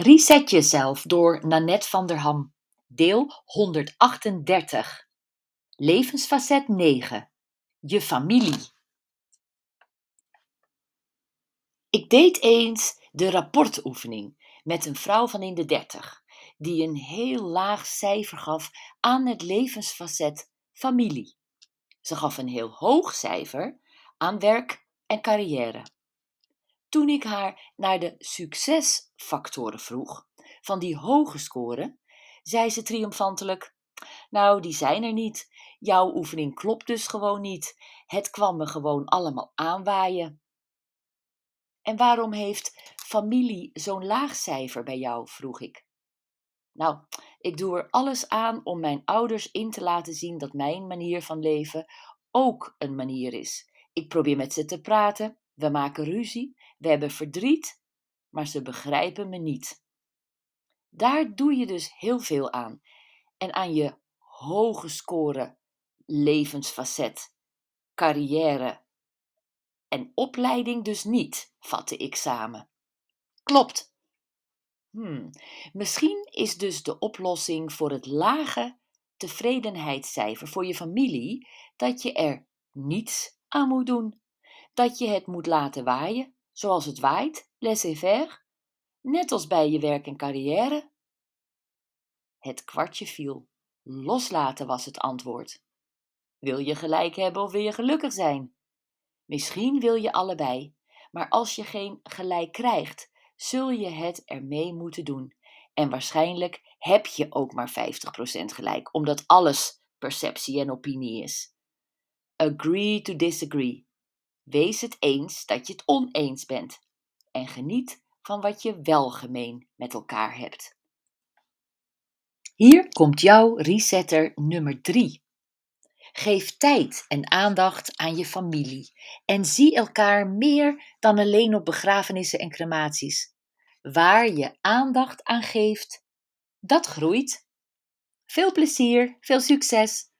Reset jezelf door Nanette van der Ham. Deel 138. Levensfacet 9. Je familie. Ik deed eens de rapportoefening met een vrouw van in de dertig, die een heel laag cijfer gaf aan het levensfacet familie. Ze gaf een heel hoog cijfer aan werk en carrière. Toen ik haar naar de succesfactoren vroeg van die hoge score, zei ze triomfantelijk: Nou, die zijn er niet. Jouw oefening klopt dus gewoon niet. Het kwam me gewoon allemaal aanwaaien. En waarom heeft familie zo'n laag cijfer bij jou? vroeg ik. Nou, ik doe er alles aan om mijn ouders in te laten zien dat mijn manier van leven ook een manier is. Ik probeer met ze te praten, we maken ruzie, we hebben verdriet, maar ze begrijpen me niet. Daar doe je dus heel veel aan. En aan je hoge score levensfacet, carrière en opleiding dus niet, vatte ik samen. Klopt. Hmm, misschien is dus de oplossing voor het lage tevredenheidscijfer voor je familie dat je er niets aan moet doen. Dat je het moet laten waaien, zoals het waait, laissez-faire, net als bij je werk en carrière. Het kwartje viel. Loslaten was het antwoord. Wil je gelijk hebben of wil je gelukkig zijn? Misschien wil je allebei, maar als je geen gelijk krijgt, zul je het ermee moeten doen. En waarschijnlijk heb je ook maar 50% gelijk, omdat alles perceptie en opinie is. Agree to disagree. Wees het eens dat je het oneens bent en geniet van wat je wel gemeen met elkaar hebt. Hier komt jouw resetter nummer 3. Geef tijd en aandacht aan je familie en zie elkaar meer dan alleen op begrafenissen en crematies. Waar je aandacht aan geeft, dat groeit. Veel plezier, veel succes!